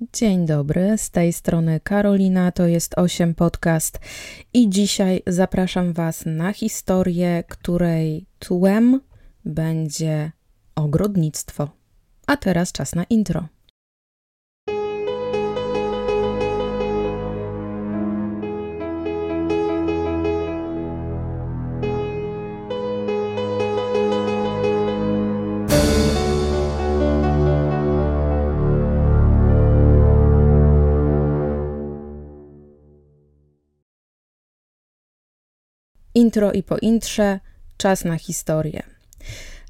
Dzień dobry, z tej strony Karolina, to jest 8 Podcast i dzisiaj zapraszam Was na historię, której tłem będzie ogrodnictwo. A teraz czas na intro. Intro i po intrze, czas na historię.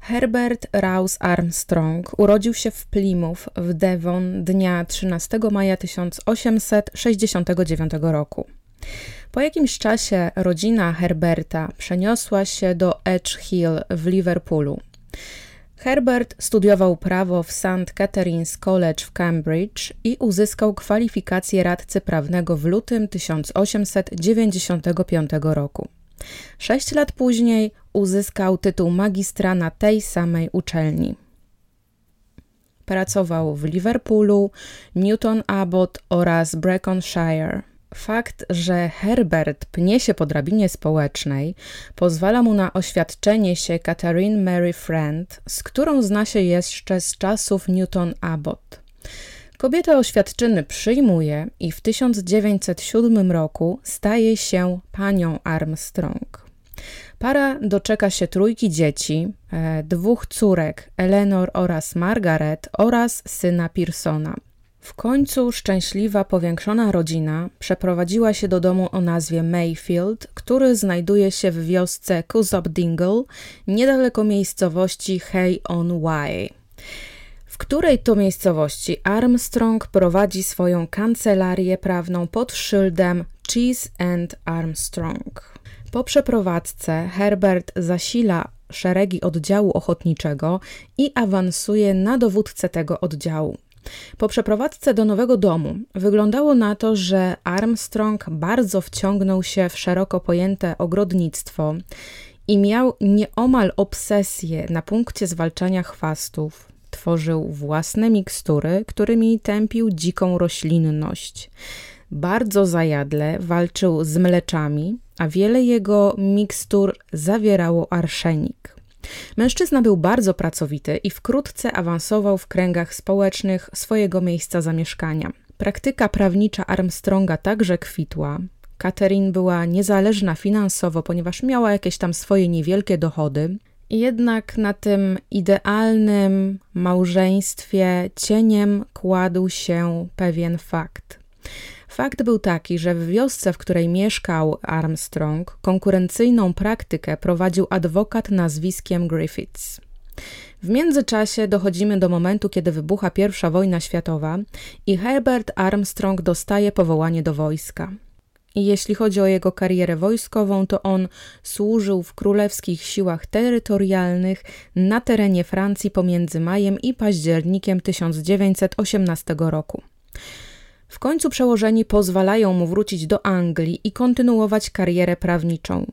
Herbert Rouse Armstrong urodził się w Plymouth w Devon dnia 13 maja 1869 roku. Po jakimś czasie rodzina Herberta przeniosła się do Edge Hill w Liverpoolu. Herbert studiował prawo w St. Catherine's College w Cambridge i uzyskał kwalifikację radcy prawnego w lutym 1895 roku. Sześć lat później uzyskał tytuł magistra na tej samej uczelni. Pracował w Liverpoolu, Newton Abbot oraz Breconshire. Fakt, że Herbert pnie się po drabinie społecznej, pozwala mu na oświadczenie się Catherine Mary Friend, z którą zna się jeszcze z czasów Newton Abbot. Kobieta oświadczyny przyjmuje i w 1907 roku staje się panią Armstrong. Para doczeka się trójki dzieci, e, dwóch córek, Eleanor oraz Margaret oraz syna Pearsona. W końcu szczęśliwa, powiększona rodzina przeprowadziła się do domu o nazwie Mayfield, który znajduje się w wiosce Cusop Dingle, niedaleko miejscowości Hay on Wye której to miejscowości Armstrong prowadzi swoją kancelarię prawną pod szyldem Cheese and Armstrong. Po przeprowadzce Herbert zasila szeregi oddziału ochotniczego i awansuje na dowódcę tego oddziału. Po przeprowadzce do nowego domu wyglądało na to, że Armstrong bardzo wciągnął się w szeroko pojęte ogrodnictwo i miał nieomal obsesję na punkcie zwalczania chwastów, tworzył własne mikstury, którymi tępił dziką roślinność. Bardzo zajadle walczył z mleczami, a wiele jego mikstur zawierało arszenik. Mężczyzna był bardzo pracowity i wkrótce awansował w kręgach społecznych swojego miejsca zamieszkania. Praktyka prawnicza Armstronga także kwitła. Catherine była niezależna finansowo, ponieważ miała jakieś tam swoje niewielkie dochody. Jednak na tym idealnym małżeństwie cieniem kładł się pewien fakt. Fakt był taki, że w wiosce, w której mieszkał Armstrong, konkurencyjną praktykę prowadził adwokat nazwiskiem Griffiths. W międzyczasie dochodzimy do momentu, kiedy wybucha I wojna światowa i Herbert Armstrong dostaje powołanie do wojska. Jeśli chodzi o jego karierę wojskową, to on służył w królewskich siłach terytorialnych na terenie Francji pomiędzy majem i październikiem 1918 roku. W końcu przełożeni pozwalają mu wrócić do Anglii i kontynuować karierę prawniczą.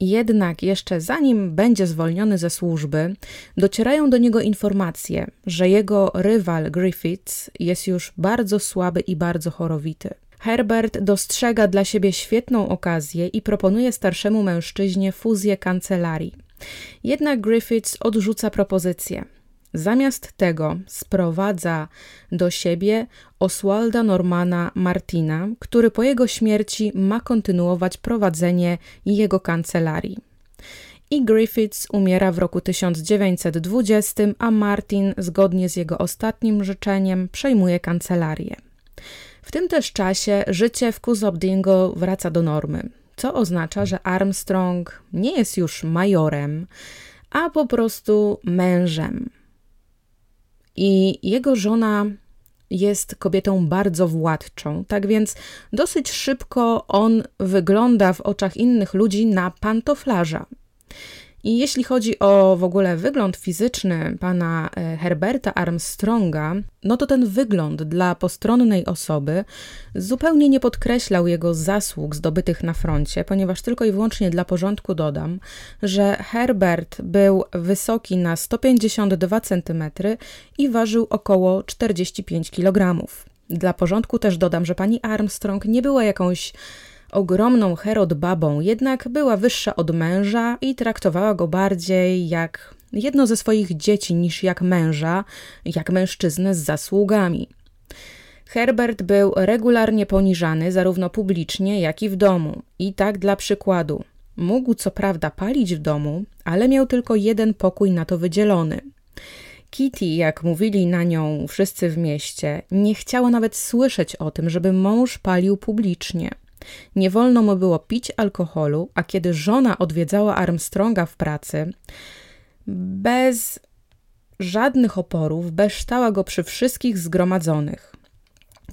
Jednak jeszcze zanim będzie zwolniony ze służby, docierają do niego informacje, że jego rywal Griffiths jest już bardzo słaby i bardzo chorowity. Herbert dostrzega dla siebie świetną okazję i proponuje starszemu mężczyźnie fuzję kancelarii. Jednak Griffiths odrzuca propozycję. Zamiast tego sprowadza do siebie Oswalda Normana Martina, który po jego śmierci ma kontynuować prowadzenie jego kancelarii. I Griffiths umiera w roku 1920, a Martin, zgodnie z jego ostatnim życzeniem, przejmuje kancelarię. Tym też czasie życie w Kuzobdingo wraca do normy, co oznacza, że Armstrong nie jest już majorem, a po prostu mężem. I jego żona jest kobietą bardzo władczą, tak więc dosyć szybko on wygląda w oczach innych ludzi na pantoflarza. I jeśli chodzi o w ogóle wygląd fizyczny pana e, Herberta Armstronga, no to ten wygląd dla postronnej osoby zupełnie nie podkreślał jego zasług zdobytych na froncie, ponieważ tylko i wyłącznie dla porządku dodam, że Herbert był wysoki na 152 cm i ważył około 45 kg. Dla porządku też dodam, że pani Armstrong nie była jakąś ogromną Herod babą, jednak była wyższa od męża i traktowała go bardziej jak jedno ze swoich dzieci niż jak męża, jak mężczyznę z zasługami. Herbert był regularnie poniżany zarówno publicznie, jak i w domu. I tak dla przykładu. Mógł co prawda palić w domu, ale miał tylko jeden pokój na to wydzielony. Kitty, jak mówili na nią wszyscy w mieście, nie chciała nawet słyszeć o tym, żeby mąż palił publicznie. Nie wolno mu było pić alkoholu, a kiedy żona odwiedzała Armstronga w pracy, bez żadnych oporów beształa go przy wszystkich zgromadzonych.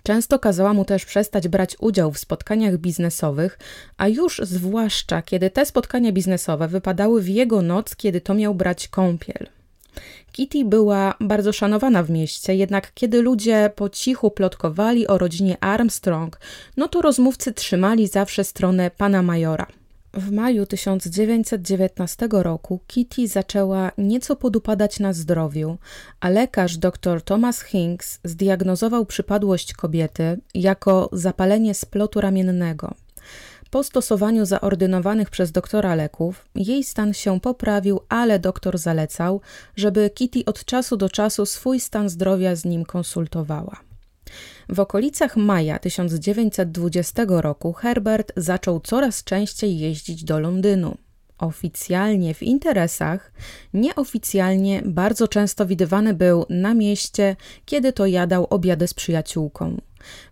Często kazała mu też przestać brać udział w spotkaniach biznesowych, a już zwłaszcza kiedy te spotkania biznesowe wypadały w jego noc, kiedy to miał brać kąpiel. Kitty była bardzo szanowana w mieście, jednak kiedy ludzie po cichu plotkowali o rodzinie Armstrong, no to rozmówcy trzymali zawsze stronę pana majora. W maju 1919 roku Kitty zaczęła nieco podupadać na zdrowiu, a lekarz dr Thomas Hinks zdiagnozował przypadłość kobiety jako zapalenie splotu ramiennego. Po stosowaniu zaordynowanych przez doktora leków, jej stan się poprawił, ale doktor zalecał, żeby Kitty od czasu do czasu swój stan zdrowia z nim konsultowała. W okolicach maja 1920 roku Herbert zaczął coraz częściej jeździć do Londynu. Oficjalnie w interesach, nieoficjalnie bardzo często widywany był na mieście, kiedy to jadał obiady z przyjaciółką.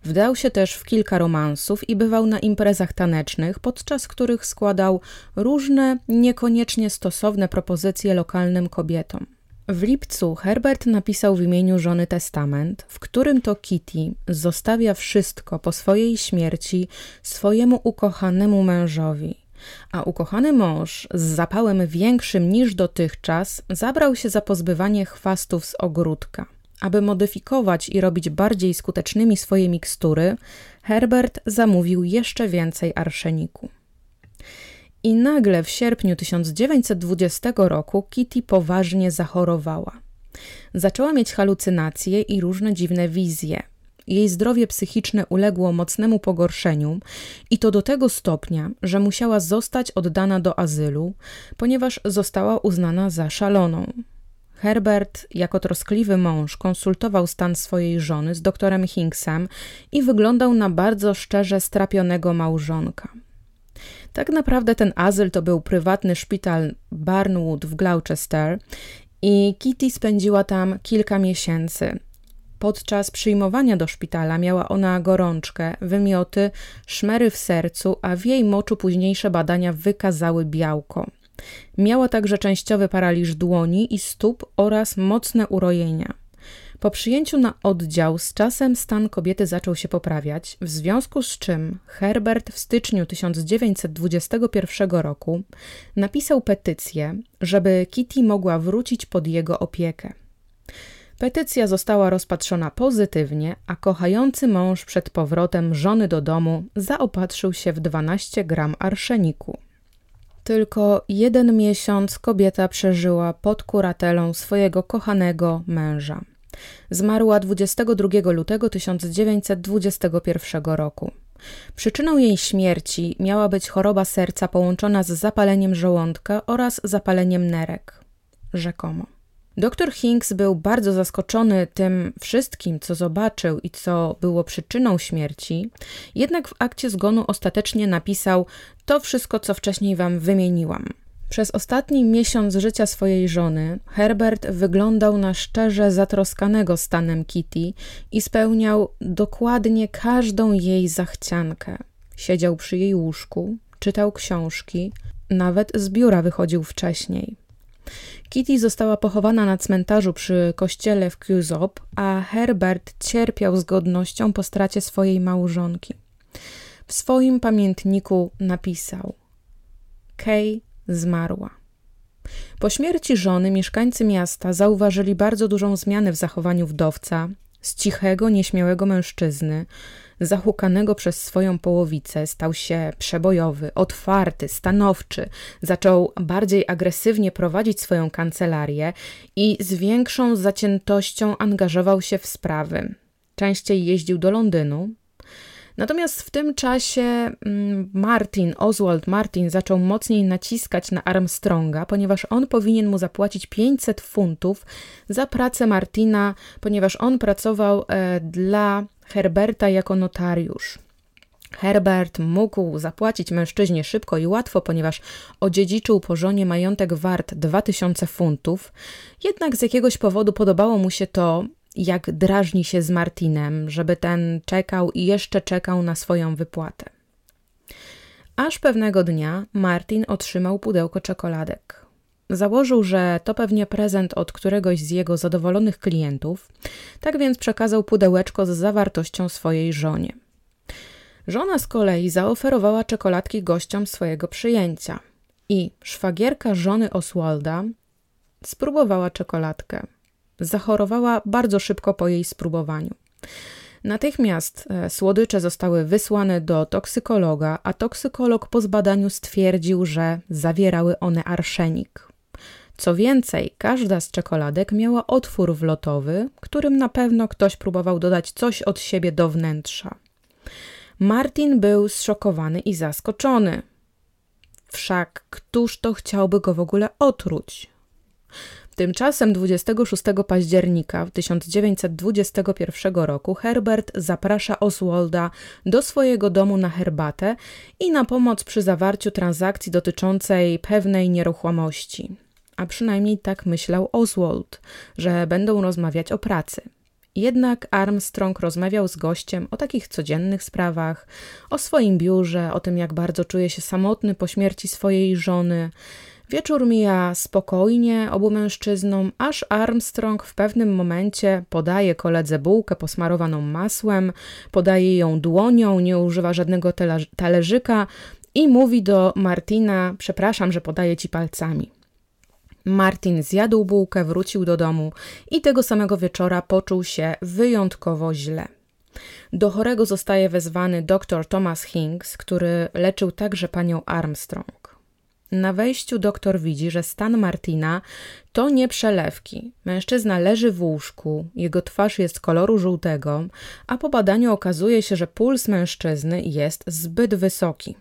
Wdał się też w kilka romansów i bywał na imprezach tanecznych, podczas których składał różne, niekoniecznie stosowne propozycje lokalnym kobietom. W lipcu Herbert napisał w imieniu żony testament, w którym to Kitty zostawia wszystko po swojej śmierci swojemu ukochanemu mężowi. A ukochany mąż z zapałem większym niż dotychczas zabrał się za pozbywanie chwastów z ogródka. Aby modyfikować i robić bardziej skutecznymi swoje mikstury, Herbert zamówił jeszcze więcej arszeniku. I nagle w sierpniu 1920 roku Kitty poważnie zachorowała. Zaczęła mieć halucynacje i różne dziwne wizje. Jej zdrowie psychiczne uległo mocnemu pogorszeniu i to do tego stopnia, że musiała zostać oddana do azylu, ponieważ została uznana za szaloną. Herbert, jako troskliwy mąż, konsultował stan swojej żony z doktorem Hinksem i wyglądał na bardzo szczerze strapionego małżonka. Tak naprawdę ten azyl to był prywatny szpital Barnwood w Gloucester i Kitty spędziła tam kilka miesięcy. Podczas przyjmowania do szpitala miała ona gorączkę, wymioty, szmery w sercu, a w jej moczu późniejsze badania wykazały białko. Miała także częściowy paraliż dłoni i stóp oraz mocne urojenia. Po przyjęciu na oddział z czasem stan kobiety zaczął się poprawiać, w związku z czym Herbert w styczniu 1921 roku napisał petycję, żeby Kitty mogła wrócić pod jego opiekę. Petycja została rozpatrzona pozytywnie, a kochający mąż przed powrotem żony do domu zaopatrzył się w 12 gram arszeniku. Tylko jeden miesiąc kobieta przeżyła pod kuratelą swojego kochanego męża. Zmarła 22 lutego 1921 roku. Przyczyną jej śmierci miała być choroba serca połączona z zapaleniem żołądka oraz zapaleniem nerek. Rzekomo. Doktor Hinks był bardzo zaskoczony tym wszystkim, co zobaczył i co było przyczyną śmierci, jednak w akcie zgonu ostatecznie napisał to wszystko, co wcześniej wam wymieniłam. Przez ostatni miesiąc życia swojej żony Herbert wyglądał na szczerze zatroskanego stanem Kitty i spełniał dokładnie każdą jej zachciankę. Siedział przy jej łóżku, czytał książki, nawet z biura wychodził wcześniej. Kitty została pochowana na cmentarzu przy kościele w Cusop, a Herbert cierpiał z godnością po stracie swojej małżonki. W swoim pamiętniku napisał: Kay zmarła. Po śmierci żony mieszkańcy miasta zauważyli bardzo dużą zmianę w zachowaniu wdowca, z cichego, nieśmiałego mężczyzny, zahukanego przez swoją połowicę, stał się przebojowy, otwarty, stanowczy, zaczął bardziej agresywnie prowadzić swoją kancelarię i z większą zaciętością angażował się w sprawy. częściej jeździł do Londynu. Natomiast w tym czasie mm, Martin, Oswald Martin zaczął mocniej naciskać na Armstronga, ponieważ on powinien mu zapłacić 500 funtów za pracę Martina, ponieważ on pracował e, dla Herberta jako notariusz. Herbert mógł zapłacić mężczyźnie szybko i łatwo, ponieważ odziedziczył po żonie majątek wart 2000 funtów, jednak z jakiegoś powodu podobało mu się to, jak drażni się z Martinem, żeby ten czekał i jeszcze czekał na swoją wypłatę. Aż pewnego dnia Martin otrzymał pudełko czekoladek. Założył, że to pewnie prezent od któregoś z jego zadowolonych klientów, tak więc przekazał pudełeczko z zawartością swojej żonie. Żona z kolei zaoferowała czekoladki gościom swojego przyjęcia i szwagierka żony Oswalda spróbowała czekoladkę. Zachorowała bardzo szybko po jej spróbowaniu. Natychmiast e, słodycze zostały wysłane do toksykologa, a toksykolog po zbadaniu stwierdził, że zawierały one arszenik. Co więcej, każda z czekoladek miała otwór wlotowy, którym na pewno ktoś próbował dodać coś od siebie do wnętrza. Martin był zszokowany i zaskoczony. Wszak któż to chciałby go w ogóle otruć? Tymczasem 26 października 1921 roku Herbert zaprasza Oswalda do swojego domu na herbatę i na pomoc przy zawarciu transakcji dotyczącej pewnej nieruchomości. A przynajmniej tak myślał Oswald, że będą rozmawiać o pracy. Jednak Armstrong rozmawiał z gościem o takich codziennych sprawach, o swoim biurze, o tym, jak bardzo czuje się samotny po śmierci swojej żony. Wieczór mija spokojnie obu mężczyznom, aż Armstrong w pewnym momencie podaje koledze bułkę posmarowaną masłem, podaje ją dłonią, nie używa żadnego talerzyka i mówi do Martina: Przepraszam, że podaję ci palcami. Martin zjadł bułkę, wrócił do domu i tego samego wieczora poczuł się wyjątkowo źle. Do chorego zostaje wezwany dr Thomas Hinks, który leczył także panią Armstrong. Na wejściu doktor widzi, że stan Martina to nie przelewki. Mężczyzna leży w łóżku, jego twarz jest koloru żółtego, a po badaniu okazuje się, że puls mężczyzny jest zbyt wysoki.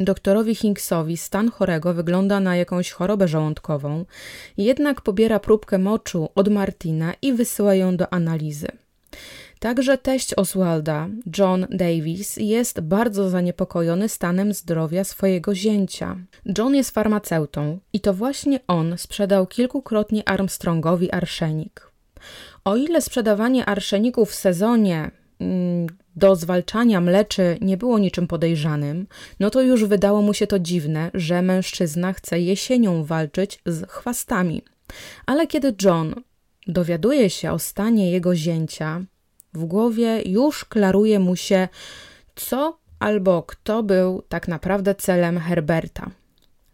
Doktorowi Hinksowi stan chorego wygląda na jakąś chorobę żołądkową, jednak pobiera próbkę moczu od Martina i wysyła ją do analizy. Także teść Oswalda, John Davis, jest bardzo zaniepokojony stanem zdrowia swojego zięcia. John jest farmaceutą i to właśnie on sprzedał kilkukrotnie Armstrongowi arszenik. O ile sprzedawanie arszeniku w sezonie mm, do zwalczania mleczy nie było niczym podejrzanym, no to już wydało mu się to dziwne, że mężczyzna chce jesienią walczyć z chwastami. Ale kiedy John dowiaduje się o stanie jego zięcia, w głowie już klaruje mu się, co albo kto był tak naprawdę celem Herberta.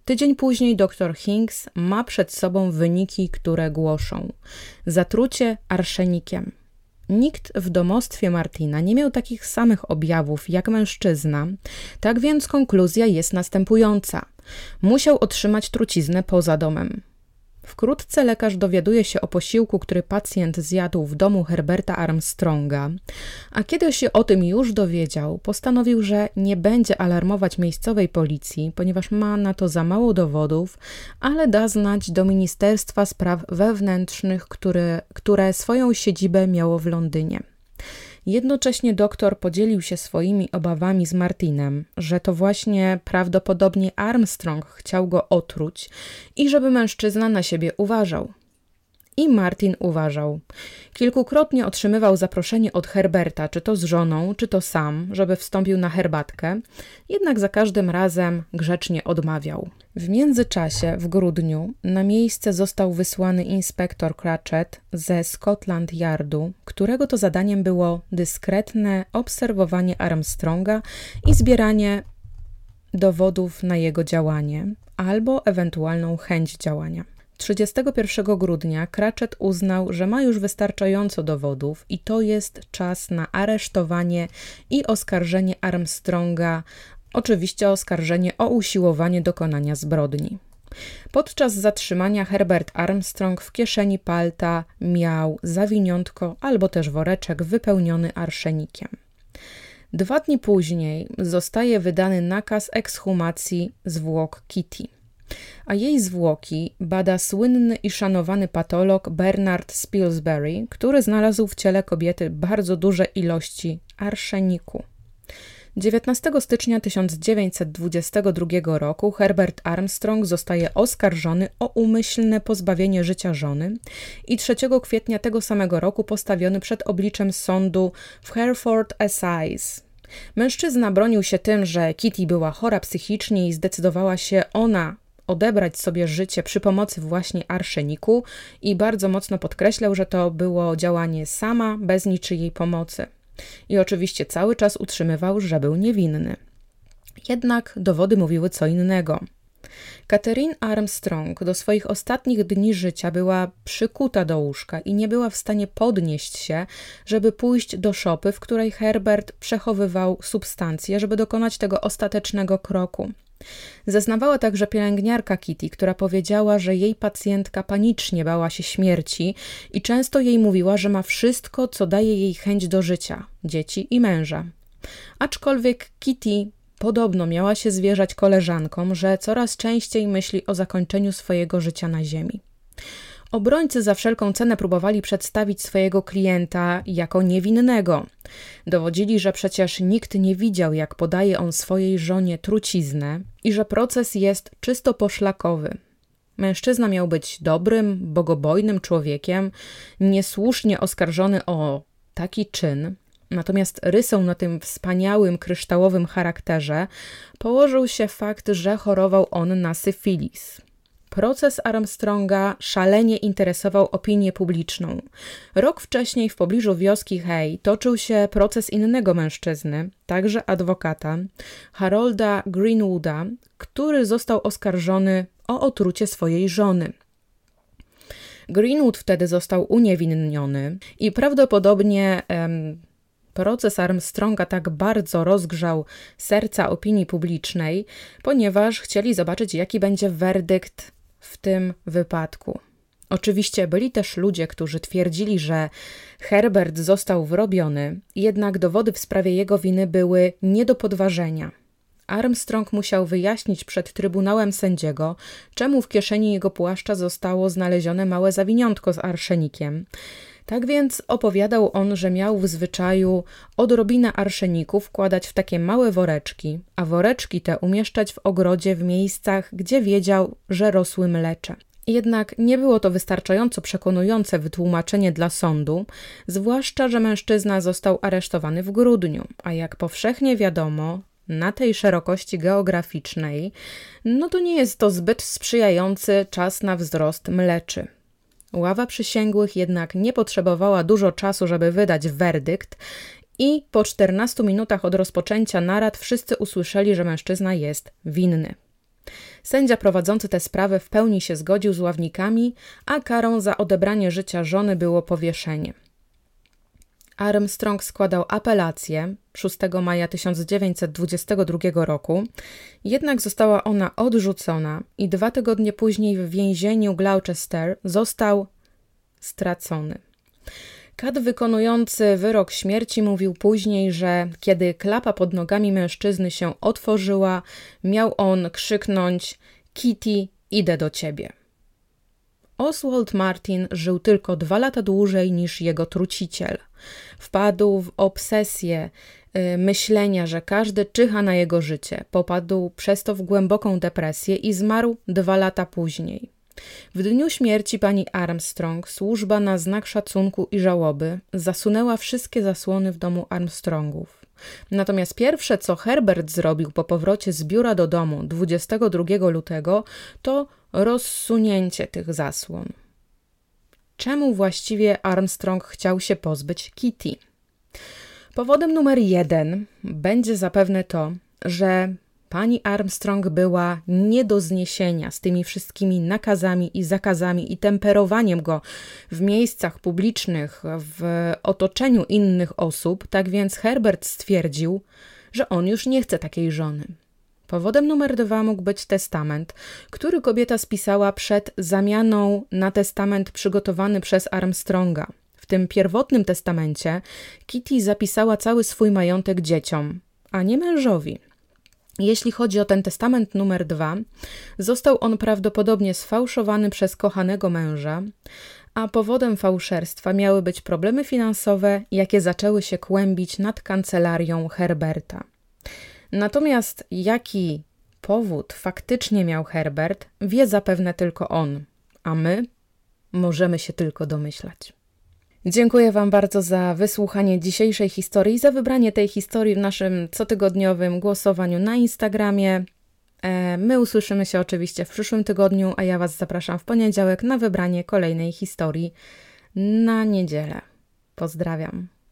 Tydzień później dr Hinks ma przed sobą wyniki, które głoszą zatrucie arszenikiem. Nikt w domostwie Martina nie miał takich samych objawów jak mężczyzna, tak więc konkluzja jest następująca. Musiał otrzymać truciznę poza domem. Wkrótce lekarz dowiaduje się o posiłku, który pacjent zjadł w domu Herberta Armstronga, a kiedy się o tym już dowiedział, postanowił, że nie będzie alarmować miejscowej policji, ponieważ ma na to za mało dowodów, ale da znać do Ministerstwa Spraw Wewnętrznych, które, które swoją siedzibę miało w Londynie. Jednocześnie doktor podzielił się swoimi obawami z Martinem, że to właśnie prawdopodobnie Armstrong chciał go otruć i żeby mężczyzna na siebie uważał. I Martin uważał. Kilkukrotnie otrzymywał zaproszenie od Herberta, czy to z żoną, czy to sam, żeby wstąpił na herbatkę, jednak za każdym razem grzecznie odmawiał. W międzyczasie, w grudniu, na miejsce został wysłany inspektor Cratchit ze Scotland Yardu, którego to zadaniem było dyskretne obserwowanie Armstronga i zbieranie dowodów na jego działanie albo ewentualną chęć działania. 31 grudnia Cratchit uznał, że ma już wystarczająco dowodów i to jest czas na aresztowanie i oskarżenie Armstronga, oczywiście oskarżenie o usiłowanie dokonania zbrodni. Podczas zatrzymania Herbert Armstrong w kieszeni palta miał zawiniątko albo też woreczek wypełniony arszenikiem. Dwa dni później zostaje wydany nakaz ekshumacji zwłok Kitty, a jej zwłoki bada słynny i szanowany patolog Bernard Spilsbury, który znalazł w ciele kobiety bardzo duże ilości arszeniku. 19 stycznia 1922 roku Herbert Armstrong zostaje oskarżony o umyślne pozbawienie życia żony i 3 kwietnia tego samego roku postawiony przed obliczem sądu w Hereford Assize. Mężczyzna bronił się tym, że Kitty była chora psychicznie i zdecydowała się ona odebrać sobie życie przy pomocy właśnie arszeniku i bardzo mocno podkreślał, że to było działanie sama, bez niczyjej pomocy. I oczywiście cały czas utrzymywał, że był niewinny. Jednak dowody mówiły co innego. Catherine Armstrong do swoich ostatnich dni życia była przykuta do łóżka i nie była w stanie podnieść się, żeby pójść do szopy, w której Herbert przechowywał substancje, żeby dokonać tego ostatecznego kroku. Zeznawała także pielęgniarka Kitty, która powiedziała, że jej pacjentka panicznie bała się śmierci i często jej mówiła, że ma wszystko, co daje jej chęć do życia dzieci i męża. Aczkolwiek Kitty podobno miała się zwierzać koleżankom, że coraz częściej myśli o zakończeniu swojego życia na Ziemi. Obrońcy za wszelką cenę próbowali przedstawić swojego klienta jako niewinnego. Dowodzili, że przecież nikt nie widział, jak podaje on swojej żonie truciznę i że proces jest czysto poszlakowy. Mężczyzna miał być dobrym, bogobojnym człowiekiem, niesłusznie oskarżony o taki czyn, Natomiast rysą na tym wspaniałym, kryształowym charakterze położył się fakt, że chorował on na syfilis. Proces Armstronga szalenie interesował opinię publiczną. Rok wcześniej w pobliżu wioski Hay toczył się proces innego mężczyzny, także adwokata, Harolda Greenwooda, który został oskarżony o otrucie swojej żony. Greenwood wtedy został uniewinniony i prawdopodobnie em, proces Armstronga tak bardzo rozgrzał serca opinii publicznej, ponieważ chcieli zobaczyć, jaki będzie werdykt w tym wypadku. Oczywiście byli też ludzie, którzy twierdzili, że Herbert został wyrobiony, jednak dowody w sprawie jego winy były nie do podważenia. Armstrong musiał wyjaśnić przed trybunałem sędziego, czemu w kieszeni jego płaszcza zostało znalezione małe zawiniątko z arszenikiem. Tak więc opowiadał on, że miał w zwyczaju odrobinę arszeniku wkładać w takie małe woreczki, a woreczki te umieszczać w ogrodzie w miejscach, gdzie wiedział, że rosły mlecze. Jednak nie było to wystarczająco przekonujące wytłumaczenie dla sądu, zwłaszcza, że mężczyzna został aresztowany w grudniu, a jak powszechnie wiadomo, na tej szerokości geograficznej, no to nie jest to zbyt sprzyjający czas na wzrost mleczy. Ława przysięgłych jednak nie potrzebowała dużo czasu, żeby wydać werdykt, i po 14 minutach od rozpoczęcia narad wszyscy usłyszeli, że mężczyzna jest winny. Sędzia prowadzący tę sprawę w pełni się zgodził z ławnikami, a karą za odebranie życia żony było powieszenie. Armstrong składał apelację 6 maja 1922 roku, jednak została ona odrzucona i dwa tygodnie później w więzieniu Gloucester został stracony. Kat wykonujący wyrok śmierci mówił później, że kiedy klapa pod nogami mężczyzny się otworzyła, miał on krzyknąć: Kitty, idę do ciebie. Oswald Martin żył tylko dwa lata dłużej niż jego truciciel. Wpadł w obsesję y, myślenia, że każdy czyha na jego życie. Popadł przez to w głęboką depresję i zmarł dwa lata później. W dniu śmierci pani Armstrong służba na znak szacunku i żałoby zasunęła wszystkie zasłony w domu Armstrongów. Natomiast pierwsze, co Herbert zrobił po powrocie z biura do domu 22 lutego, to rozsunięcie tych zasłon. Czemu właściwie Armstrong chciał się pozbyć Kitty? Powodem numer jeden będzie zapewne to, że pani Armstrong była nie do zniesienia z tymi wszystkimi nakazami i zakazami i temperowaniem go w miejscach publicznych, w otoczeniu innych osób. Tak więc Herbert stwierdził, że on już nie chce takiej żony. Powodem numer dwa mógł być testament, który kobieta spisała przed zamianą na testament przygotowany przez Armstronga. W tym pierwotnym testamencie Kitty zapisała cały swój majątek dzieciom, a nie mężowi. Jeśli chodzi o ten testament numer dwa, został on prawdopodobnie sfałszowany przez kochanego męża, a powodem fałszerstwa miały być problemy finansowe, jakie zaczęły się kłębić nad kancelarią Herberta. Natomiast jaki powód faktycznie miał Herbert, wie zapewne tylko on, a my możemy się tylko domyślać. Dziękuję Wam bardzo za wysłuchanie dzisiejszej historii i za wybranie tej historii w naszym cotygodniowym głosowaniu na Instagramie. E, my usłyszymy się oczywiście w przyszłym tygodniu, a ja Was zapraszam w poniedziałek na wybranie kolejnej historii na niedzielę. Pozdrawiam.